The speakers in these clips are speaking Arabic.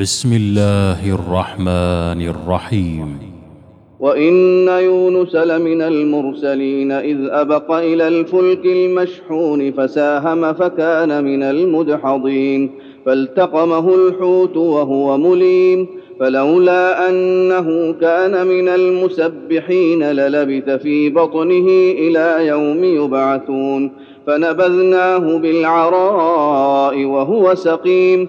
بسم الله الرحمن الرحيم وإن يونس لمن المرسلين إذ أبق إلى الفلك المشحون فساهم فكان من المدحضين فالتقمه الحوت وهو مليم فلولا أنه كان من المسبحين للبث في بطنه إلى يوم يبعثون فنبذناه بالعراء وهو سقيم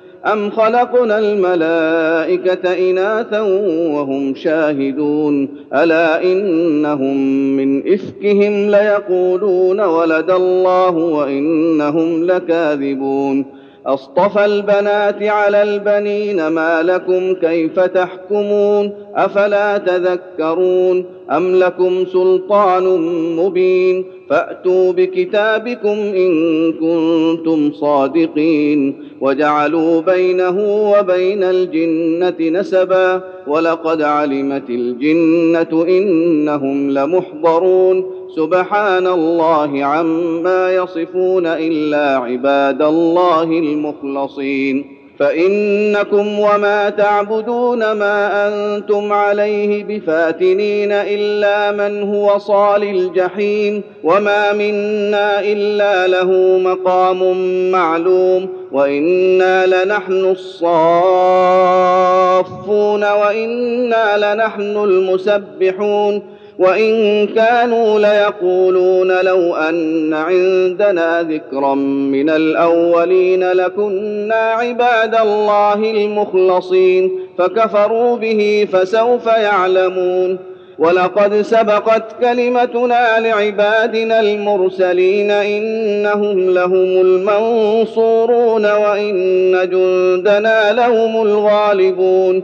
أم خلقنا الملائكة إناثا وهم شاهدون ألا إنهم من إفكهم ليقولون ولد الله وإنهم لكاذبون أصطفى البنات على البنين ما لكم كيف تحكمون؟ أفلا تذكرون؟ أم لكم سلطان مبين؟ فأتوا بكتابكم إن كنتم صادقين. وجعلوا بينه وبين الجنة نسبا. ولقد علمت الجنة إنهم لمحضرون. سبحان الله عما يصفون إلا عباد الله المخلصين. فإنكم وما تعبدون ما أنتم عليه بفاتنين إلا من هو صال الجحيم وما منا إلا له مقام معلوم. وإنا لنحن الصافون وإنا لنحن المسبحون. وإن كانوا ليقولون لو أن عندنا ذكرا من الأولين لكنا عباد الله المخلصين فكفروا به فسوف يعلمون ولقد سبقت كلمتنا لعبادنا المرسلين إنهم لهم المنصورون وإن جندنا لهم الغالبون